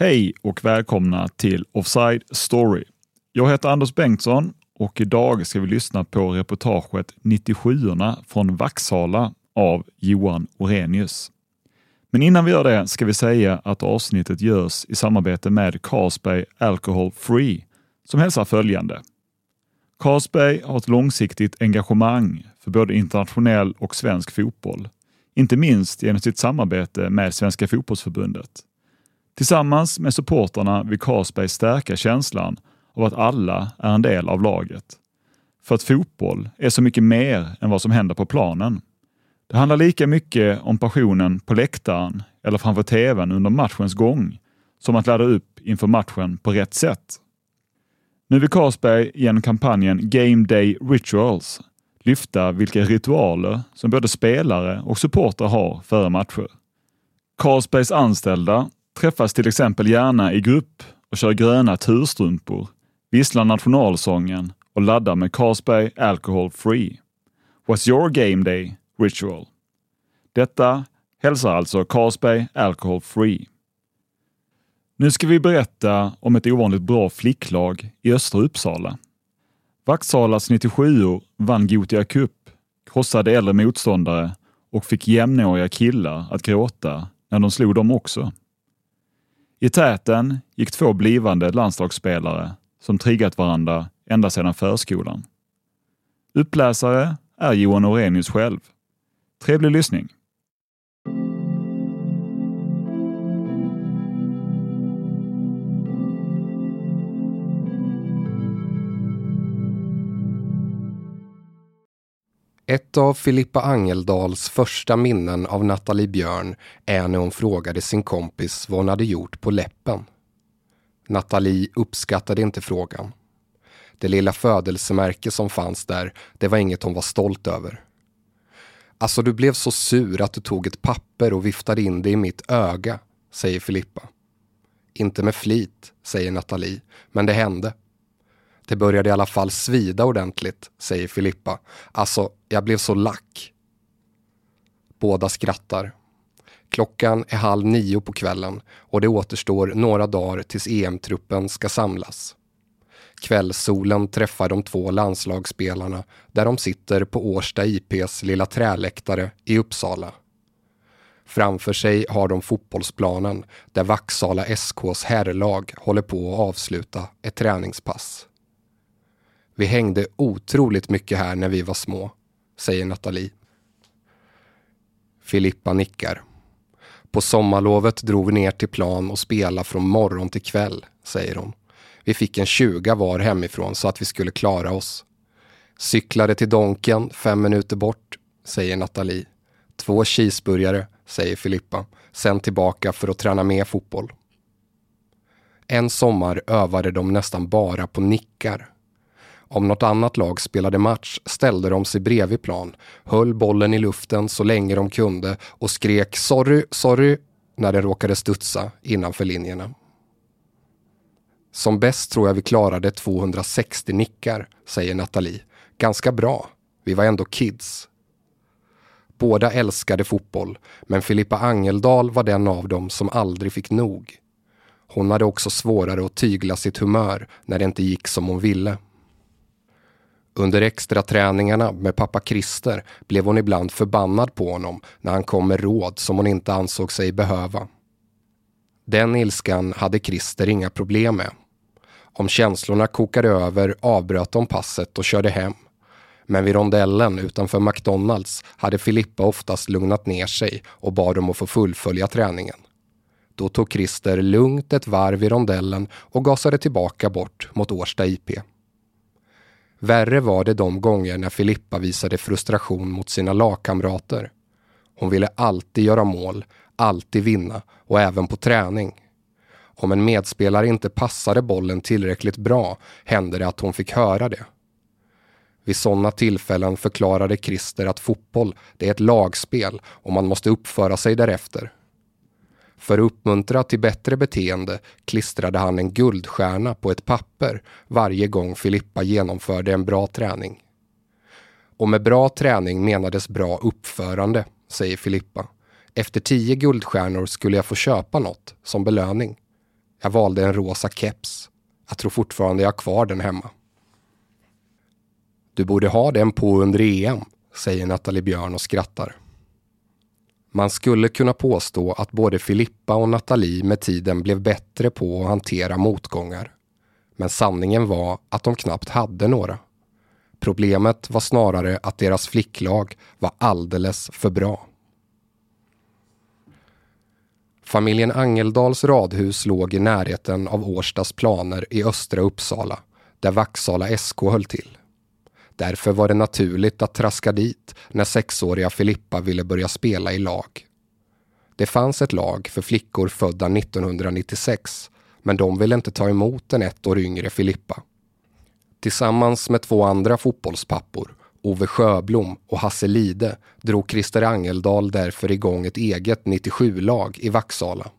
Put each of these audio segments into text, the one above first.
Hej och välkomna till Offside Story. Jag heter Anders Bengtsson och idag ska vi lyssna på reportaget 97orna från Vaxhala av Johan Orenius. Men innan vi gör det ska vi säga att avsnittet görs i samarbete med Carlsberg Alcohol Free som hälsar följande. Carlsberg har ett långsiktigt engagemang för både internationell och svensk fotboll, inte minst genom sitt samarbete med Svenska fotbollsförbundet. Tillsammans med supporterna vill Carlsberg stärka känslan av att alla är en del av laget. För att fotboll är så mycket mer än vad som händer på planen. Det handlar lika mycket om passionen på läktaren eller framför tvn under matchens gång som att ladda upp inför matchen på rätt sätt. Nu vill Carlsberg genom kampanjen Game Day Rituals lyfta vilka ritualer som både spelare och supportrar har före matcher. Carlsbergs anställda träffas till exempel gärna i grupp och kör gröna turstrumpor, visslar nationalsången och laddar med Carlsberg Alcohol Free. What's your game day ritual? Detta hälsar alltså Carlsberg Alcohol Free. Nu ska vi berätta om ett ovanligt bra flicklag i östra Uppsala. Vaxhalas 97 vann Gothia Cup, krossade äldre motståndare och fick jämnåriga killar att gråta när de slog dem också. I täten gick två blivande landslagsspelare som triggat varandra ända sedan förskolan. Uppläsare är Johan Orenius själv. Trevlig lyssning! Ett av Filippa Angeldals första minnen av Nathalie Björn är när hon frågade sin kompis vad hon hade gjort på läppen. Nathalie uppskattade inte frågan. Det lilla födelsemärke som fanns där, det var inget hon var stolt över. Alltså du blev så sur att du tog ett papper och viftade in det i mitt öga, säger Filippa. Inte med flit, säger Nathalie, men det hände. Det började i alla fall svida ordentligt, säger Filippa. Alltså, jag blev så lack. Båda skrattar. Klockan är halv nio på kvällen och det återstår några dagar tills EM-truppen ska samlas. Kvällssolen träffar de två landslagsspelarna där de sitter på Årsta IPs lilla träläktare i Uppsala. Framför sig har de fotbollsplanen där Vaxala SKs herrlag håller på att avsluta ett träningspass. Vi hängde otroligt mycket här när vi var små, säger Nathalie. Filippa nickar. På sommarlovet drog vi ner till plan och spelade från morgon till kväll, säger hon. Vi fick en tjuga var hemifrån så att vi skulle klara oss. Cyklade till Donken, fem minuter bort, säger Nathalie. Två cheeseburgare, säger Filippa. Sen tillbaka för att träna mer fotboll. En sommar övade de nästan bara på nickar. Om något annat lag spelade match ställde de sig bredvid plan, höll bollen i luften så länge de kunde och skrek sorry, sorry när den råkade studsa innanför linjerna. Som bäst tror jag vi klarade 260 nickar, säger Nathalie. Ganska bra. Vi var ändå kids. Båda älskade fotboll, men Filippa Angeldal var den av dem som aldrig fick nog. Hon hade också svårare att tygla sitt humör när det inte gick som hon ville. Under extra träningarna med pappa Christer blev hon ibland förbannad på honom när han kom med råd som hon inte ansåg sig behöva. Den ilskan hade Christer inga problem med. Om känslorna kokade över avbröt de passet och körde hem. Men vid rondellen utanför McDonalds hade Filippa oftast lugnat ner sig och bad dem att få fullfölja träningen. Då tog Christer lugnt ett varv i rondellen och gasade tillbaka bort mot Årsta IP. Värre var det de gånger när Filippa visade frustration mot sina lagkamrater. Hon ville alltid göra mål, alltid vinna och även på träning. Om en medspelare inte passade bollen tillräckligt bra hände det att hon fick höra det. Vid sådana tillfällen förklarade Christer att fotboll det är ett lagspel och man måste uppföra sig därefter. För att uppmuntra till bättre beteende klistrade han en guldstjärna på ett papper varje gång Filippa genomförde en bra träning. Och med bra träning menades bra uppförande, säger Filippa. Efter tio guldstjärnor skulle jag få köpa något som belöning. Jag valde en rosa keps. Jag tror fortfarande jag har kvar den hemma. Du borde ha den på under EM, säger Nathalie Björn och skrattar. Man skulle kunna påstå att både Filippa och Nathalie med tiden blev bättre på att hantera motgångar. Men sanningen var att de knappt hade några. Problemet var snarare att deras flicklag var alldeles för bra. Familjen Angeldals radhus låg i närheten av Årstas planer i östra Uppsala, där Vaxala SK höll till. Därför var det naturligt att traska dit när sexåriga Filippa ville börja spela i lag. Det fanns ett lag för flickor födda 1996, men de ville inte ta emot den ett år yngre Filippa. Tillsammans med två andra fotbollspappor, Ove Sjöblom och Hasse Lide, drog Christer Angeldal därför igång ett eget 97-lag i Vaxala.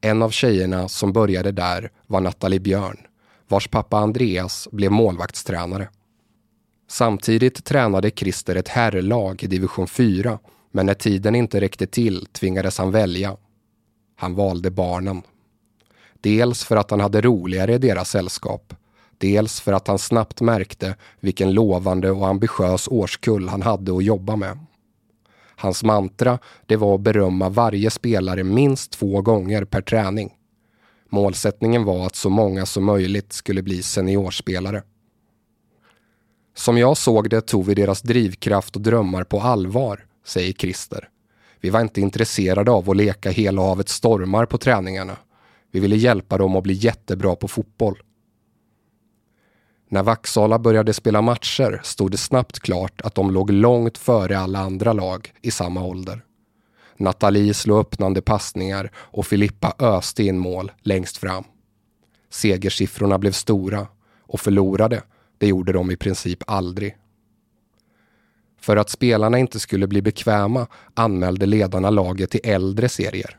En av tjejerna som började där var Nathalie Björn, vars pappa Andreas blev målvaktstränare. Samtidigt tränade Christer ett herrlag i division 4, men när tiden inte räckte till tvingades han välja. Han valde barnen. Dels för att han hade roligare i deras sällskap, Dels för att han snabbt märkte vilken lovande och ambitiös årskull han hade att jobba med. Hans mantra det var att berömma varje spelare minst två gånger per träning. Målsättningen var att så många som möjligt skulle bli seniorspelare. Som jag såg det tog vi deras drivkraft och drömmar på allvar, säger Christer. Vi var inte intresserade av att leka hela havet stormar på träningarna. Vi ville hjälpa dem att bli jättebra på fotboll. När Vaxala började spela matcher stod det snabbt klart att de låg långt före alla andra lag i samma ålder. Nathalie slog öppnande passningar och Filippa öste in mål längst fram. Segersiffrorna blev stora och förlorade, det gjorde de i princip aldrig. För att spelarna inte skulle bli bekväma anmälde ledarna laget till äldre serier.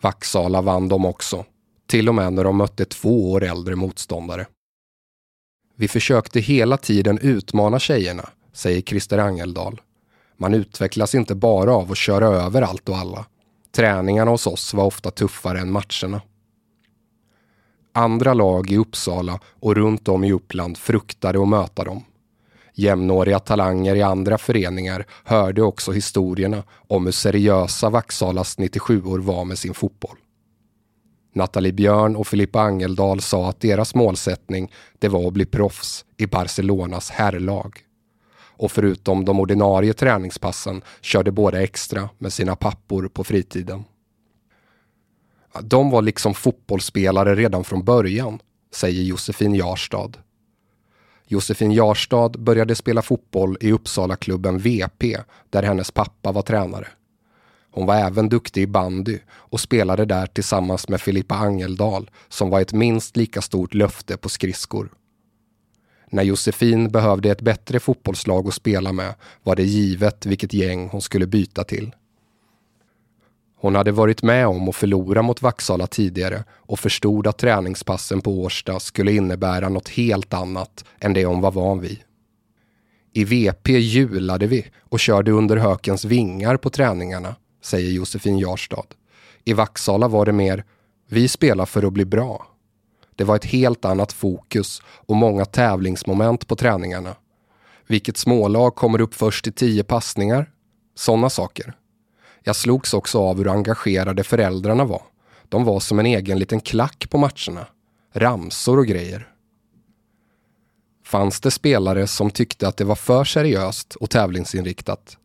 Vaxala vann dem också, till och med när de mötte två år äldre motståndare. Vi försökte hela tiden utmana tjejerna, säger Christer Angeldal. Man utvecklas inte bara av att köra över allt och alla. Träningarna hos oss var ofta tuffare än matcherna. Andra lag i Uppsala och runt om i Uppland fruktade att möta dem. Jämnåriga talanger i andra föreningar hörde också historierna om hur seriösa Vaxalas 97or var med sin fotboll. Nathalie Björn och Filippa Angeldal sa att deras målsättning det var att bli proffs i Barcelonas herrlag. Och förutom de ordinarie träningspassen körde båda extra med sina pappor på fritiden. De var liksom fotbollsspelare redan från början, säger Josefin Jarstad. Josefin Jarstad började spela fotboll i Uppsala-klubben VP där hennes pappa var tränare. Hon var även duktig i bandy och spelade där tillsammans med Filippa Angeldal som var ett minst lika stort löfte på skridskor. När Josefin behövde ett bättre fotbollslag att spela med var det givet vilket gäng hon skulle byta till. Hon hade varit med om att förlora mot Vaxala tidigare och förstod att träningspassen på Årsta skulle innebära något helt annat än det hon var van vid. I VP julade vi och körde under hökens vingar på träningarna säger Josefin Jarstad. I Vaxala var det mer, vi spelar för att bli bra. Det var ett helt annat fokus och många tävlingsmoment på träningarna. Vilket smålag kommer upp först i tio passningar? Sådana saker. Jag slogs också av hur engagerade föräldrarna var. De var som en egen liten klack på matcherna. Ramsor och grejer. Fanns det spelare som tyckte att det var för seriöst och tävlingsinriktat?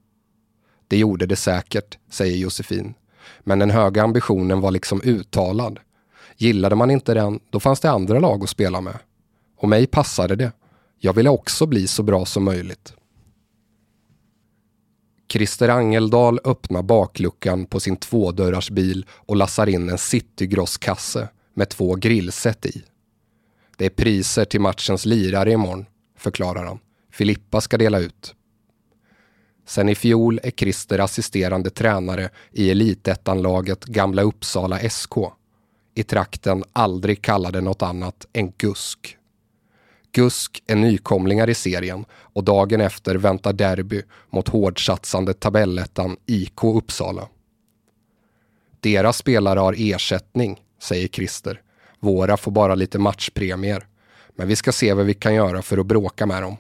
Det gjorde det säkert, säger Josefin. Men den höga ambitionen var liksom uttalad. Gillade man inte den, då fanns det andra lag att spela med. Och mig passade det. Jag ville också bli så bra som möjligt. Christer Angeldal öppnar bakluckan på sin tvådörrarsbil och lassar in en citygrosskasse med två grillset i. Det är priser till matchens lirare imorgon, förklarar han. Filippa ska dela ut. Sen i fjol är Christer assisterande tränare i elitettanlaget Gamla Uppsala SK. I trakten aldrig kallade något annat än GUSK. GUSK är nykomlingar i serien och dagen efter väntar derby mot hårdsatsande tabellettan IK Uppsala. Deras spelare har ersättning, säger Christer. Våra får bara lite matchpremier. Men vi ska se vad vi kan göra för att bråka med dem.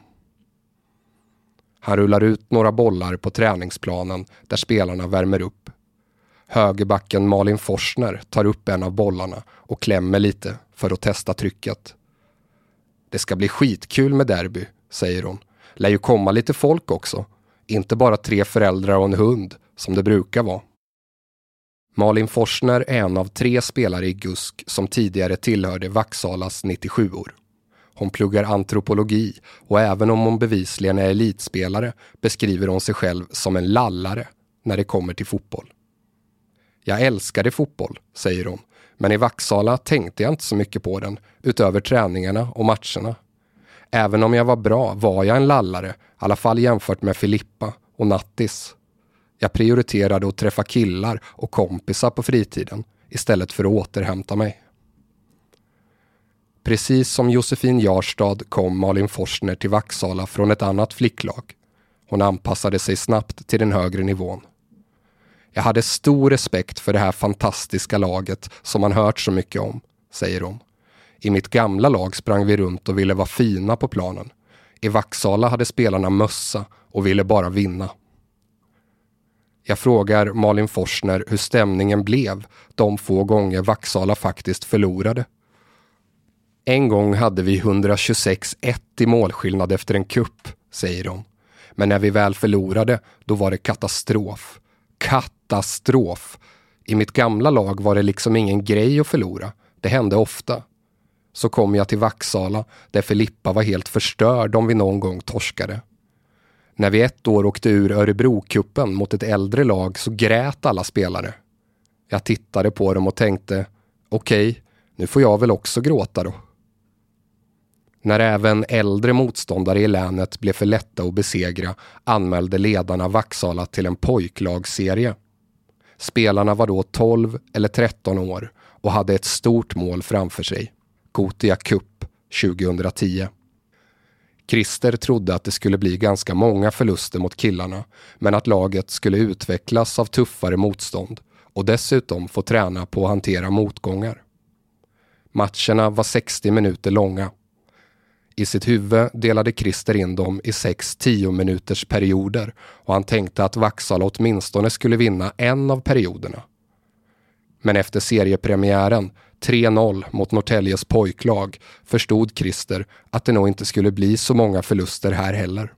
Han rullar ut några bollar på träningsplanen där spelarna värmer upp. Högerbacken Malin Forsner tar upp en av bollarna och klämmer lite för att testa trycket. Det ska bli skitkul med derby, säger hon. Lär ju komma lite folk också. Inte bara tre föräldrar och en hund, som det brukar vara. Malin Forsner är en av tre spelare i GUSK som tidigare tillhörde Vaxalas 97-or. Hon pluggar antropologi och även om hon bevisligen är elitspelare beskriver hon sig själv som en lallare när det kommer till fotboll. Jag älskade fotboll, säger hon, men i Vaxala tänkte jag inte så mycket på den utöver träningarna och matcherna. Även om jag var bra var jag en lallare, i alla fall jämfört med Filippa och Nattis. Jag prioriterade att träffa killar och kompisar på fritiden istället för att återhämta mig. Precis som Josefin Jarstad kom Malin Forsner till Vaxala från ett annat flicklag. Hon anpassade sig snabbt till den högre nivån. Jag hade stor respekt för det här fantastiska laget som man hört så mycket om, säger hon. I mitt gamla lag sprang vi runt och ville vara fina på planen. I Vaxala hade spelarna mössa och ville bara vinna. Jag frågar Malin Forsner hur stämningen blev de få gånger Vaxala faktiskt förlorade. En gång hade vi 126-1 i målskillnad efter en kupp, säger hon. Men när vi väl förlorade, då var det katastrof. Katastrof! I mitt gamla lag var det liksom ingen grej att förlora. Det hände ofta. Så kom jag till Vaxala, där Filippa var helt förstörd om vi någon gång torskade. När vi ett år åkte ur Örebrokuppen mot ett äldre lag så grät alla spelare. Jag tittade på dem och tänkte, okej, okay, nu får jag väl också gråta då. När även äldre motståndare i länet blev för lätta att besegra anmälde ledarna Vaxala till en pojklagsserie. Spelarna var då 12 eller 13 år och hade ett stort mål framför sig. Gotia Cup 2010. Christer trodde att det skulle bli ganska många förluster mot killarna men att laget skulle utvecklas av tuffare motstånd och dessutom få träna på att hantera motgångar. Matcherna var 60 minuter långa. I sitt huvud delade Christer in dem i sex tio minuters perioder och han tänkte att Vaxala åtminstone skulle vinna en av perioderna. Men efter seriepremiären 3-0 mot Norrtäljes pojklag förstod Christer att det nog inte skulle bli så många förluster här heller.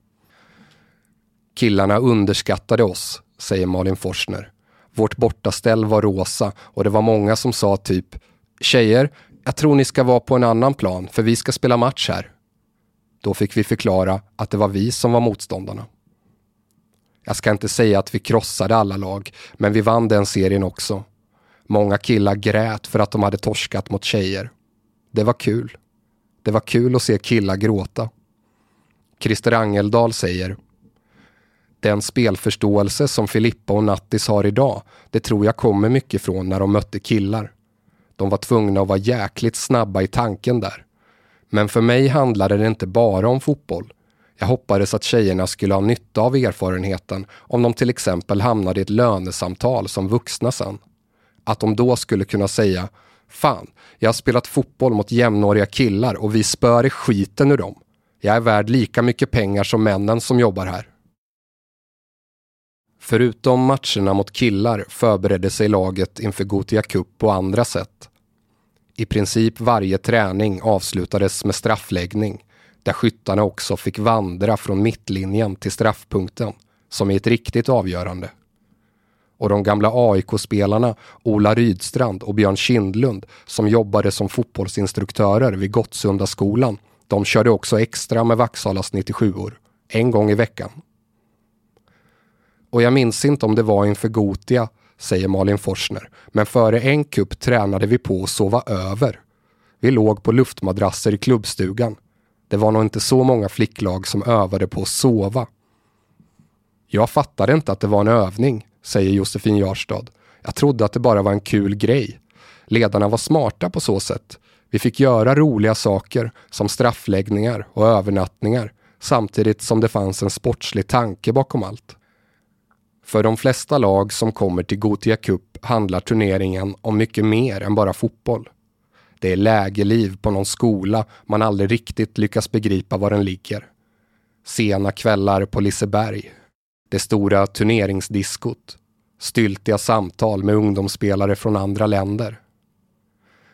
Killarna underskattade oss, säger Malin Forsner. Vårt bortaställ var rosa och det var många som sa typ Tjejer, jag tror ni ska vara på en annan plan för vi ska spela match här. Då fick vi förklara att det var vi som var motståndarna. Jag ska inte säga att vi krossade alla lag, men vi vann den serien också. Många killar grät för att de hade torskat mot tjejer. Det var kul. Det var kul att se killar gråta. Christer Angeldal säger Den spelförståelse som Filippa och Nattis har idag, det tror jag kommer mycket från när de mötte killar. De var tvungna att vara jäkligt snabba i tanken där. Men för mig handlade det inte bara om fotboll. Jag hoppades att tjejerna skulle ha nytta av erfarenheten om de till exempel hamnade i ett lönesamtal som vuxna sen att de då skulle kunna säga Fan, jag har spelat fotboll mot jämnåriga killar och vi spör i skiten ur dem. Jag är värd lika mycket pengar som männen som jobbar här. Förutom matcherna mot killar förberedde sig laget inför Gotia Cup på andra sätt. I princip varje träning avslutades med straffläggning där skyttarna också fick vandra från mittlinjen till straffpunkten som i ett riktigt avgörande och de gamla AIK-spelarna Ola Rydstrand och Björn Kindlund som jobbade som fotbollsinstruktörer vid Gottsunda skolan. De körde också extra med Vaxalas 97or, en gång i veckan. Och jag minns inte om det var inför Gotia, säger Malin Forsner, men före en kupp tränade vi på att sova över. Vi låg på luftmadrasser i klubbstugan. Det var nog inte så många flicklag som övade på att sova. Jag fattade inte att det var en övning, säger Josefin Jarstad. Jag trodde att det bara var en kul grej. Ledarna var smarta på så sätt. Vi fick göra roliga saker som straffläggningar och övernattningar samtidigt som det fanns en sportslig tanke bakom allt. För de flesta lag som kommer till Gothia Cup handlar turneringen om mycket mer än bara fotboll. Det är lägerliv på någon skola man aldrig riktigt lyckas begripa var den ligger. Sena kvällar på Liseberg. Det stora turneringsdiskot. Styltiga samtal med ungdomsspelare från andra länder.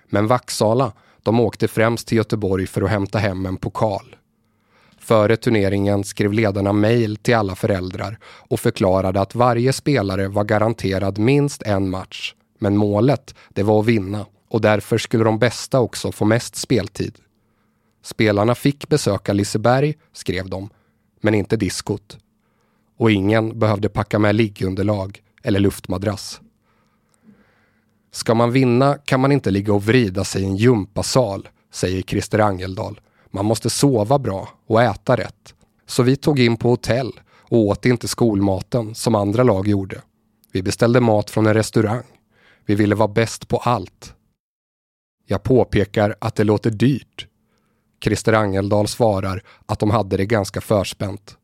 Men Vaxala, de åkte främst till Göteborg för att hämta hem en pokal. Före turneringen skrev ledarna mejl till alla föräldrar och förklarade att varje spelare var garanterad minst en match. Men målet, det var att vinna och därför skulle de bästa också få mest speltid. Spelarna fick besöka Liseberg, skrev de, men inte diskot. Och ingen behövde packa med liggunderlag eller luftmadrass. Ska man vinna kan man inte ligga och vrida sig i en gympasal, säger Christer Angeldal. Man måste sova bra och äta rätt. Så vi tog in på hotell och åt inte skolmaten som andra lag gjorde. Vi beställde mat från en restaurang. Vi ville vara bäst på allt. Jag påpekar att det låter dyrt. Christer Angeldal svarar att de hade det ganska förspänt.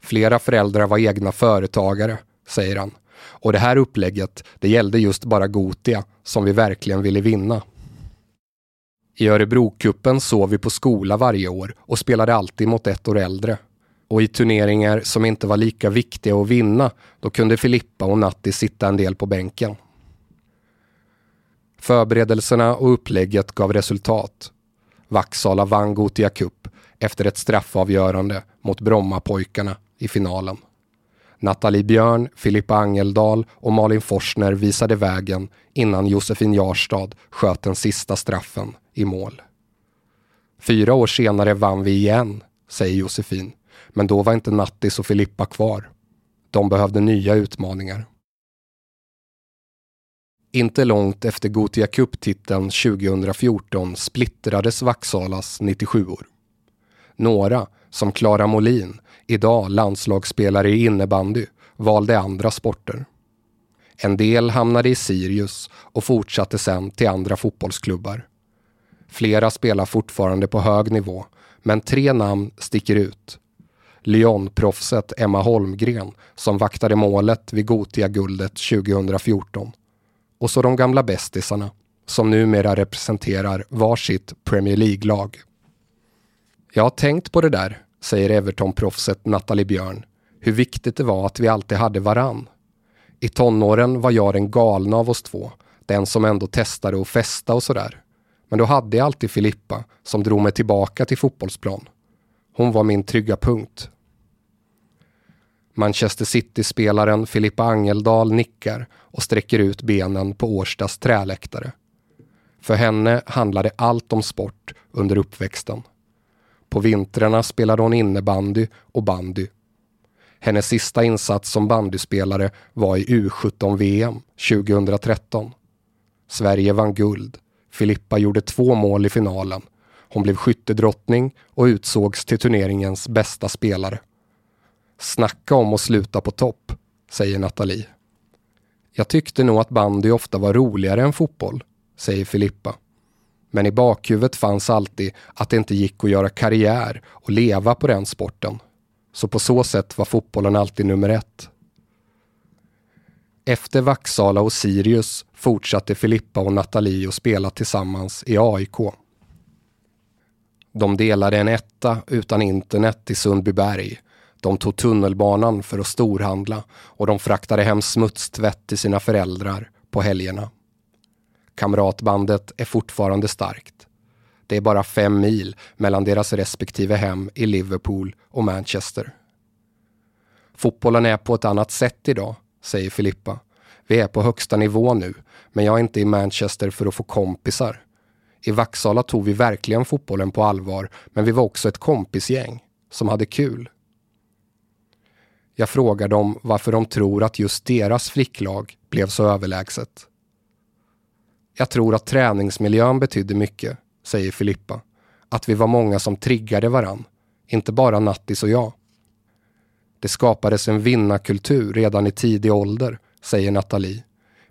Flera föräldrar var egna företagare, säger han. Och det här upplägget, det gällde just bara Gotia, som vi verkligen ville vinna. I Örebrokuppen sov vi på skola varje år och spelade alltid mot ett år äldre. Och i turneringar som inte var lika viktiga att vinna, då kunde Filippa och Natti sitta en del på bänken. Förberedelserna och upplägget gav resultat. Vaxala vann Gotia Cup efter ett straffavgörande mot Brommapojkarna i finalen. Nathalie Björn, Filippa Angeldal och Malin Forsner visade vägen innan Josefin Jarstad sköt den sista straffen i mål. Fyra år senare vann vi igen, säger Josefin. Men då var inte Nattis och Filippa kvar. De behövde nya utmaningar. Inte långt efter Gothia Cup-titeln 2014 splittrades Vaxalas 97or. Några, som Klara Molin, idag landslagsspelare i innebandy, valde andra sporter. En del hamnade i Sirius och fortsatte sen till andra fotbollsklubbar. Flera spelar fortfarande på hög nivå, men tre namn sticker ut. Lyon-proffset Emma Holmgren som vaktade målet vid Gotia-guldet 2014 och så de gamla bästisarna som numera representerar varsitt Premier League-lag. Jag har tänkt på det där, säger Everton-proffset Nathalie Björn, hur viktigt det var att vi alltid hade varann. I tonåren var jag den galna av oss två, den som ändå testade att festa och sådär. Men då hade jag alltid Filippa som drog mig tillbaka till fotbollsplan. Hon var min trygga punkt. Manchester City-spelaren Filippa Angeldal nickar och sträcker ut benen på Årstas träläktare. För henne handlade allt om sport under uppväxten. På vintrarna spelade hon innebandy och bandy. Hennes sista insats som bandyspelare var i U17-VM 2013. Sverige vann guld. Filippa gjorde två mål i finalen. Hon blev skyttedrottning och utsågs till turneringens bästa spelare. Snacka om att sluta på topp, säger Nathalie. Jag tyckte nog att bandy ofta var roligare än fotboll, säger Filippa. Men i bakhuvudet fanns alltid att det inte gick att göra karriär och leva på den sporten. Så på så sätt var fotbollen alltid nummer ett. Efter Vaxala och Sirius fortsatte Filippa och Nathalie att spela tillsammans i AIK. De delade en etta utan internet i Sundbyberg de tog tunnelbanan för att storhandla och de fraktade hem smutstvätt till sina föräldrar på helgerna. Kamratbandet är fortfarande starkt. Det är bara fem mil mellan deras respektive hem i Liverpool och Manchester. Fotbollen är på ett annat sätt idag, säger Filippa. Vi är på högsta nivå nu, men jag är inte i Manchester för att få kompisar. I Vaxala tog vi verkligen fotbollen på allvar, men vi var också ett kompisgäng som hade kul. Jag frågar dem varför de tror att just deras flicklag blev så överlägset. Jag tror att träningsmiljön betydde mycket, säger Filippa. Att vi var många som triggade varann, inte bara Nattis och jag. Det skapades en vinnarkultur redan i tidig ålder, säger Nathalie.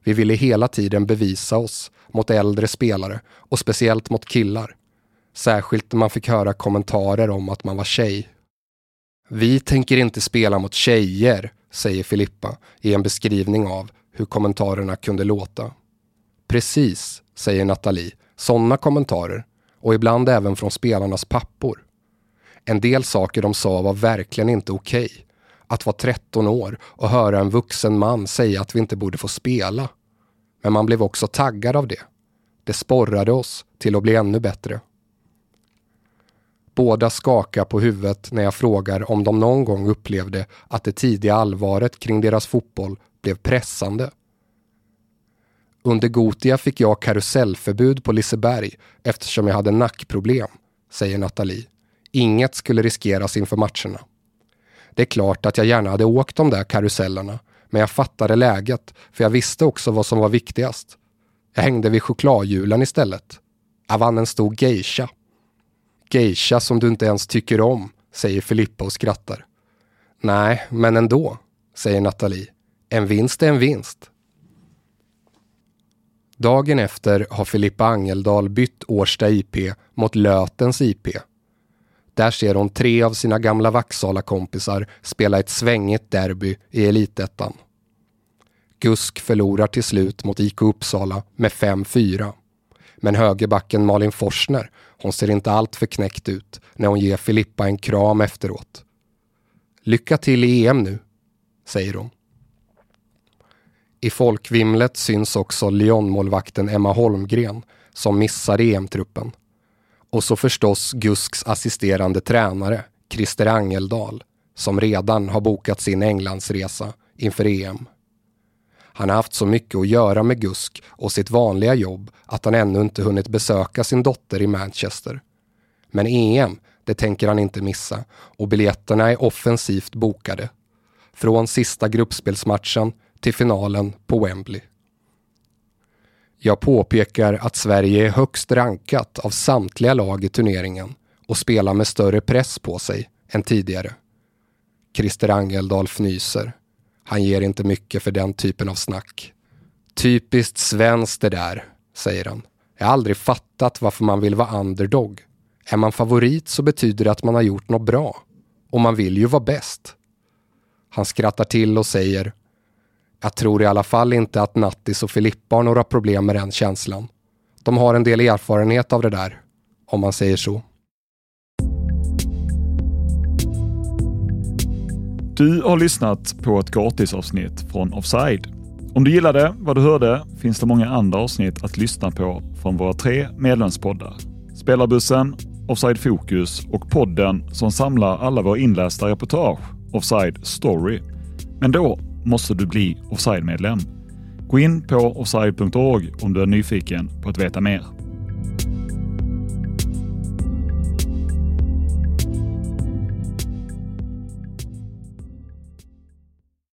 Vi ville hela tiden bevisa oss mot äldre spelare och speciellt mot killar. Särskilt när man fick höra kommentarer om att man var tjej Vi tänker inte spela mot tjejer, säger Filippa i en beskrivning av hur kommentarerna kunde låta. Precis, säger Nathalie. Sådana kommentarer. Och ibland även från spelarnas pappor. En del saker de sa var verkligen inte okej. Okay. Att vara 13 år och höra en vuxen man säga att vi inte borde få spela. Men man blev också taggad av det. Det sporrade oss till att bli ännu bättre. Båda skakar på huvudet när jag frågar om de någon gång upplevde att det tidiga allvaret kring deras fotboll blev pressande. Under Gotia fick jag karusellförbud på Liseberg eftersom jag hade nackproblem, säger Nathalie. Inget skulle riskeras inför matcherna. Det är klart att jag gärna hade åkt de där karusellerna, men jag fattade läget, för jag visste också vad som var viktigast. Jag hängde vid chokladhjulen istället. Jag vann en stor geisha. Geisha som du inte ens tycker om, säger Filippa och skrattar. Nej, men ändå, säger Nathalie. En vinst är en vinst. Dagen efter har Filippa Angeldal bytt Årsta IP mot Lötens IP. Där ser hon tre av sina gamla Vaksala-kompisar spela ett svängigt derby i elitettan. Gusk förlorar till slut mot IK Uppsala med 5-4. Men högerbacken Malin Forsner, hon ser inte allt för knäckt ut när hon ger Filippa en kram efteråt. Lycka till i EM nu, säger hon. I folkvimlet syns också Lyon-målvakten Emma Holmgren som missar EM-truppen. Och så förstås Gusks assisterande tränare Christer Angeldal som redan har bokat sin Englandsresa inför EM. Han har haft så mycket att göra med Gusk och sitt vanliga jobb att han ännu inte hunnit besöka sin dotter i Manchester. Men EM, det tänker han inte missa och biljetterna är offensivt bokade. Från sista gruppspelsmatchen till finalen på Wembley. Jag påpekar att Sverige är högst rankat av samtliga lag i turneringen och spelar med större press på sig än tidigare. Christer Angeldal fnyser. Han ger inte mycket för den typen av snack. Typiskt svenskt det där, säger han. Jag har aldrig fattat varför man vill vara underdog. Är man favorit så betyder det att man har gjort något bra. Och man vill ju vara bäst. Han skrattar till och säger jag tror i alla fall inte att Nattis och Filippa har några problem med den känslan. De har en del erfarenhet av det där, om man säger så. Du har lyssnat på ett gratisavsnitt från Offside. Om du gillade vad du hörde finns det många andra avsnitt att lyssna på från våra tre medlemspoddar. Spelarbussen, Offside Fokus och podden som samlar alla våra inlästa reportage, Offside Story. Men då måste du bli Offside-medlem. Gå in på offside.org om du är nyfiken på att veta mer.